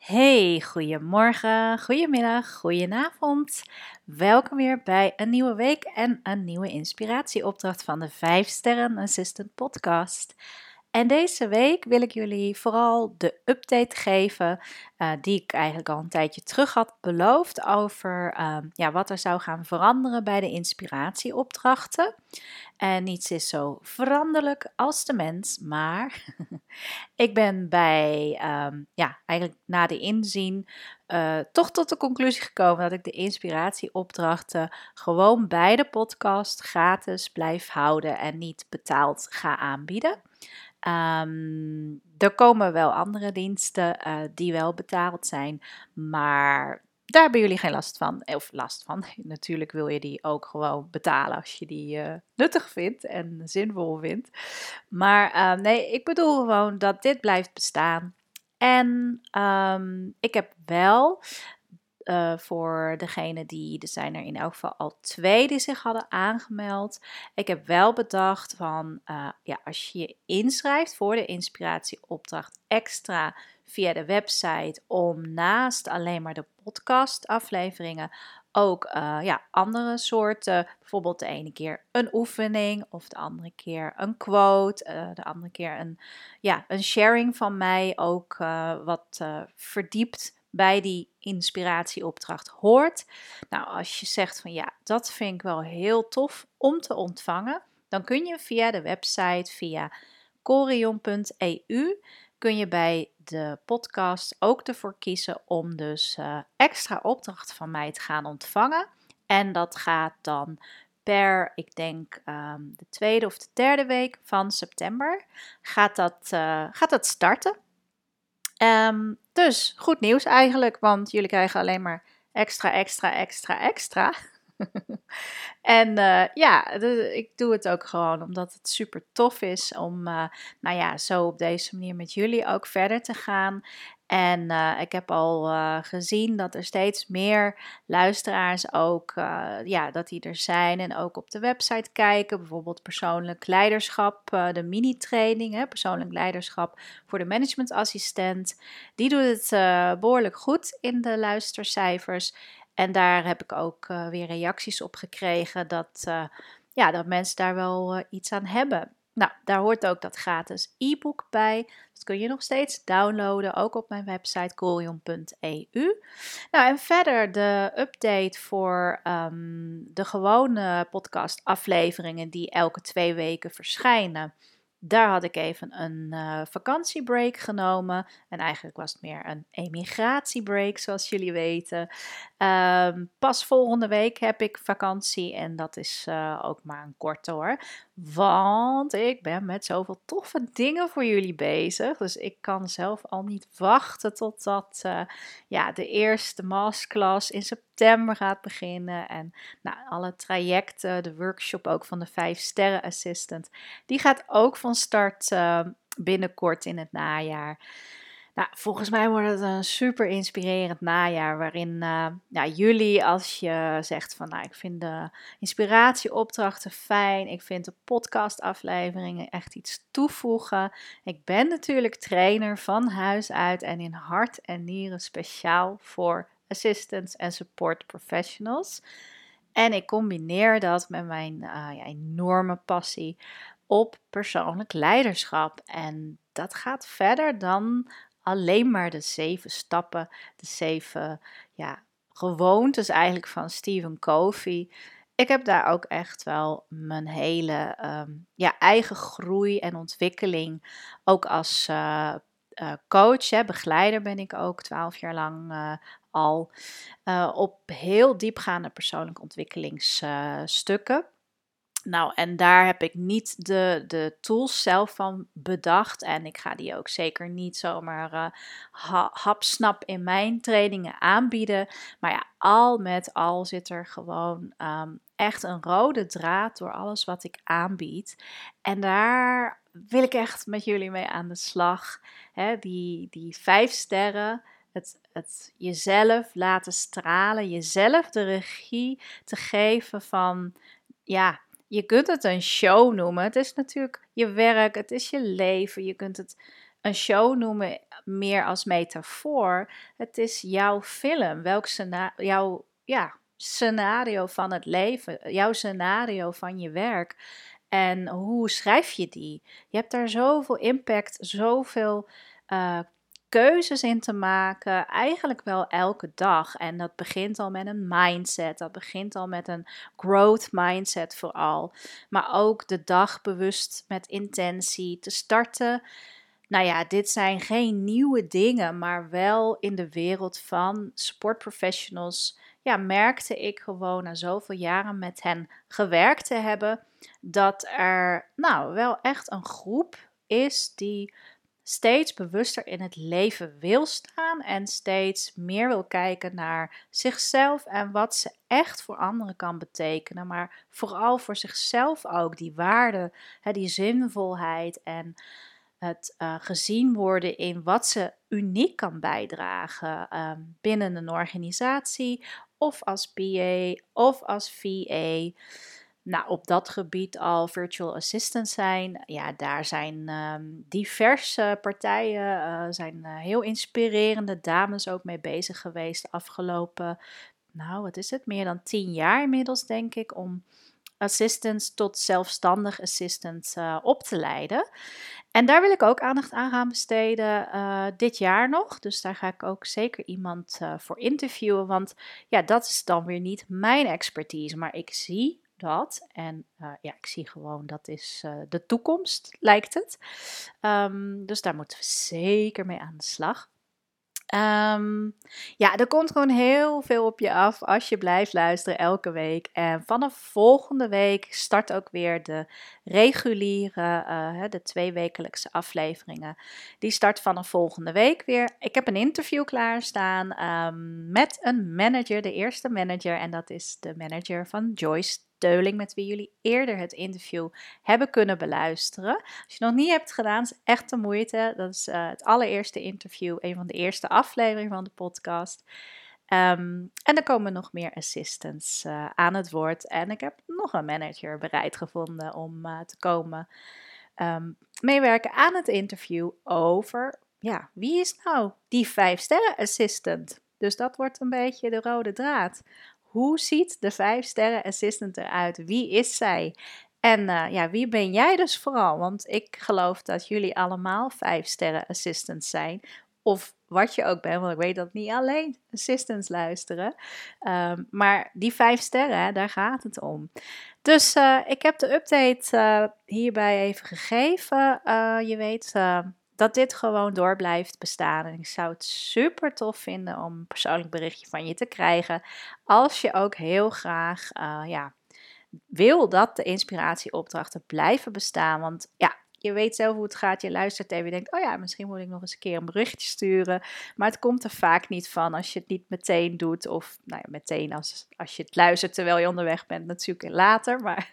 Hey, goedemorgen, goedemiddag, goedenavond. Welkom weer bij een nieuwe week en een nieuwe inspiratieopdracht van de 5 Sterren Assistant Podcast. En deze week wil ik jullie vooral de update geven uh, die ik eigenlijk al een tijdje terug had beloofd over uh, ja, wat er zou gaan veranderen bij de inspiratieopdrachten. En niets is zo veranderlijk als de mens, maar ik ben bij, um, ja, eigenlijk na de inzien uh, toch tot de conclusie gekomen dat ik de inspiratieopdrachten gewoon bij de podcast gratis blijf houden en niet betaald ga aanbieden. Um, er komen wel andere diensten uh, die wel betaald zijn, maar daar hebben jullie geen last van. Of last van. Natuurlijk wil je die ook gewoon betalen als je die uh, nuttig vindt en zinvol vindt. Maar uh, nee, ik bedoel gewoon dat dit blijft bestaan. En um, ik heb wel uh, voor degene die, er zijn er in elk geval al twee die zich hadden aangemeld. Ik heb wel bedacht van, uh, ja, als je je inschrijft voor de inspiratieopdracht extra via de website om naast alleen maar de podcastafleveringen ook uh, ja, andere soorten, bijvoorbeeld de ene keer een oefening of de andere keer een quote, de andere keer een, ja, een sharing van mij ook wat verdiept bij die inspiratieopdracht hoort. Nou, als je zegt van ja, dat vind ik wel heel tof om te ontvangen, dan kun je via de website, via corion.eu, kun je bij de podcast ook ervoor kiezen om dus uh, extra opdracht van mij te gaan ontvangen. En dat gaat dan per, ik denk, um, de tweede of de derde week van september, gaat dat, uh, gaat dat starten. Um, dus goed nieuws eigenlijk, want jullie krijgen alleen maar extra, extra, extra, extra. en uh, ja, ik doe het ook gewoon omdat het super tof is om, uh, nou ja, zo op deze manier met jullie ook verder te gaan. En uh, ik heb al uh, gezien dat er steeds meer luisteraars ook, uh, ja, dat die er zijn en ook op de website kijken. Bijvoorbeeld persoonlijk leiderschap, de mini-training, persoonlijk leiderschap voor de managementassistent. Die doet het behoorlijk goed in de luistercijfers. En daar heb ik ook weer reacties op gekregen dat, ja, dat mensen daar wel iets aan hebben. Nou, daar hoort ook dat gratis e-book bij. Dat kun je nog steeds downloaden, ook op mijn website colion.eu. Nou, en verder de update voor um, de gewone podcast afleveringen die elke twee weken verschijnen. Daar had ik even een uh, vakantiebreak genomen. En eigenlijk was het meer een emigratiebreak, zoals jullie weten. Um, pas volgende week heb ik vakantie. En dat is uh, ook maar een korte hoor. Want ik ben met zoveel toffe dingen voor jullie bezig. Dus ik kan zelf al niet wachten totdat uh, ja, de eerste masterclass in september gaat beginnen. En nou, alle trajecten, de workshop ook van de 5 sterren assistant. Die gaat ook van start uh, binnenkort in het najaar. Volgens mij wordt het een super inspirerend najaar waarin ja, jullie, als je zegt van nou, ik vind de inspiratieopdrachten fijn, ik vind de podcastafleveringen echt iets toevoegen. Ik ben natuurlijk trainer van huis uit en in hart en nieren speciaal voor assistants en support professionals. En ik combineer dat met mijn uh, ja, enorme passie op persoonlijk leiderschap. En dat gaat verder dan alleen maar de zeven stappen, de zeven ja, gewoontes eigenlijk van Stephen Covey. Ik heb daar ook echt wel mijn hele um, ja, eigen groei en ontwikkeling, ook als uh, uh, coach, hè, begeleider ben ik ook twaalf jaar lang uh, al, op heel diepgaande persoonlijke ontwikkelingsstukken. Nou, en daar heb ik niet de, de tools zelf van bedacht. En ik ga die ook zeker niet zomaar ha, hapsnap in mijn trainingen aanbieden. Maar ja, al met al zit er gewoon um, echt een rode draad door alles wat ik aanbied. En daar wil ik echt met jullie mee aan de slag. Die, die vijf sterren. Het, het jezelf laten stralen, jezelf de regie te geven van ja, je kunt het een show noemen. Het is natuurlijk je werk, het is je leven. Je kunt het een show noemen meer als metafoor. Het is jouw film, welk scenario, jouw ja, scenario van het leven, jouw scenario van je werk. En hoe schrijf je die? Je hebt daar zoveel impact, zoveel uh, keuzes in te maken, eigenlijk wel elke dag. En dat begint al met een mindset, dat begint al met een growth mindset vooral. Maar ook de dag bewust met intentie te starten. Nou ja, dit zijn geen nieuwe dingen, maar wel in de wereld van sportprofessionals. Ja, merkte ik gewoon na zoveel jaren met hen gewerkt te hebben, dat er nou wel echt een groep is die steeds bewuster in het leven wil staan en steeds meer wil kijken naar zichzelf en wat ze echt voor anderen kan betekenen, maar vooral voor zichzelf ook die waarde, die zinvolheid en het uh, gezien worden in wat ze uniek kan bijdragen um, binnen een organisatie of als PA of als VA nou, op dat gebied al virtual assistant zijn. Ja, daar zijn ehm, diverse partijen, uh, zijn uh, heel inspirerende dames ook mee bezig geweest de afgelopen, nou wat is het, meer dan tien jaar inmiddels denk ik, om assistants tot zelfstandig assistant uh, op te leiden. En daar wil ik ook aandacht aan gaan besteden dit jaar nog. Dus daar ga ik ook zeker iemand voor interviewen. Want ja, dat is dan weer niet mijn expertise. Maar ik zie dat. En uh, ja, ik zie gewoon dat is uh, de toekomst, lijkt het. Um, dus daar moeten we zeker mee aan de slag. Um, ja, er komt gewoon heel veel op je af als je blijft luisteren elke week. En vanaf volgende week start ook weer de reguliere, uh, de tweewekelijkse afleveringen. Die start vanaf volgende week weer. Ik heb een interview klaarstaan um, met een manager, de eerste manager. En dat is de manager van Joyce Teuling, met wie jullie eerder het interview hebben kunnen beluisteren. Als je nog niet hebt gedaan, is echt de moeite. Dat is uh, het allereerste interview, een van de eerste afleveringen van de podcast. Um, en er komen nog meer assistants uh, aan het woord. En ik heb nog een manager bereid gevonden om uh, te komen um, meewerken aan het interview over, ja, wie is nou die vijf sterren assistant? Dus dat wordt een beetje de rode draad. Hoe ziet de 5 sterren assistant eruit? Wie is zij? En uh, ja, wie ben jij dus vooral? Want ik geloof dat jullie allemaal 5 sterren assistants zijn. Of wat je ook bent, want ik weet dat niet alleen assistants luisteren. Um, maar die 5 sterren, daar gaat het om. Dus uh, ik heb de update uh, hierbij even gegeven. je weet dat dit gewoon door blijft bestaan. En ik zou het super tof vinden om een persoonlijk berichtje van je te krijgen. Als je ook heel graag uh, ja, wil dat de inspiratieopdrachten blijven bestaan. Want ja, je weet zelf hoe het gaat. Je luistert even en denkt, oh ja, misschien moet ik nog eens een keer een berichtje sturen. Maar het komt er vaak niet van als je het niet meteen doet. Of nou ja, meteen als, als je het luistert terwijl je onderweg bent, natuurlijk later. Maar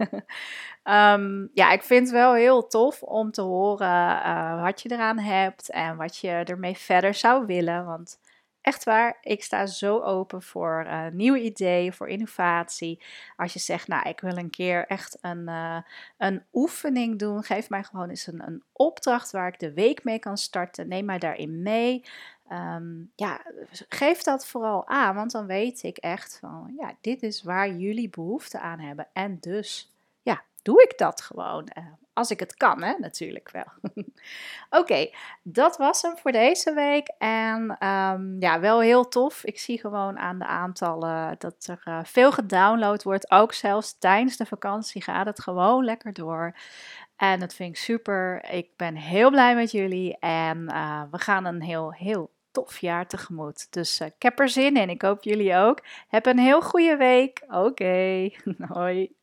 um, ja, ik vind het wel heel tof om te horen uh, wat je eraan hebt en wat je ermee verder zou willen. Want Echt waar, ik sta zo open voor uh, nieuwe ideeën, voor innovatie. Als je zegt, nou, ik wil een keer echt een, uh, een oefening doen, geef mij gewoon eens een, een opdracht waar ik de week mee kan starten. Neem mij daarin mee. Um, ja, geef dat vooral aan, want dan weet ik echt van, ja, dit is waar jullie behoefte aan hebben. En dus, ja, doe ik dat gewoon. Uh, als ik het kan, hè, natuurlijk wel. Oké, dat was hem voor deze week. En um, ja, wel heel tof. Ik zie gewoon aan de aantallen dat er uh, veel gedownload wordt. Ook zelfs tijdens de vakantie gaat het gewoon lekker door. En dat vind ik super. Ik ben heel blij met jullie. En uh, we gaan een heel, heel tof jaar tegemoet. Dus uh, ik heb er zin in. Ik hoop jullie ook. Heb een heel goede week. Oké, hoi.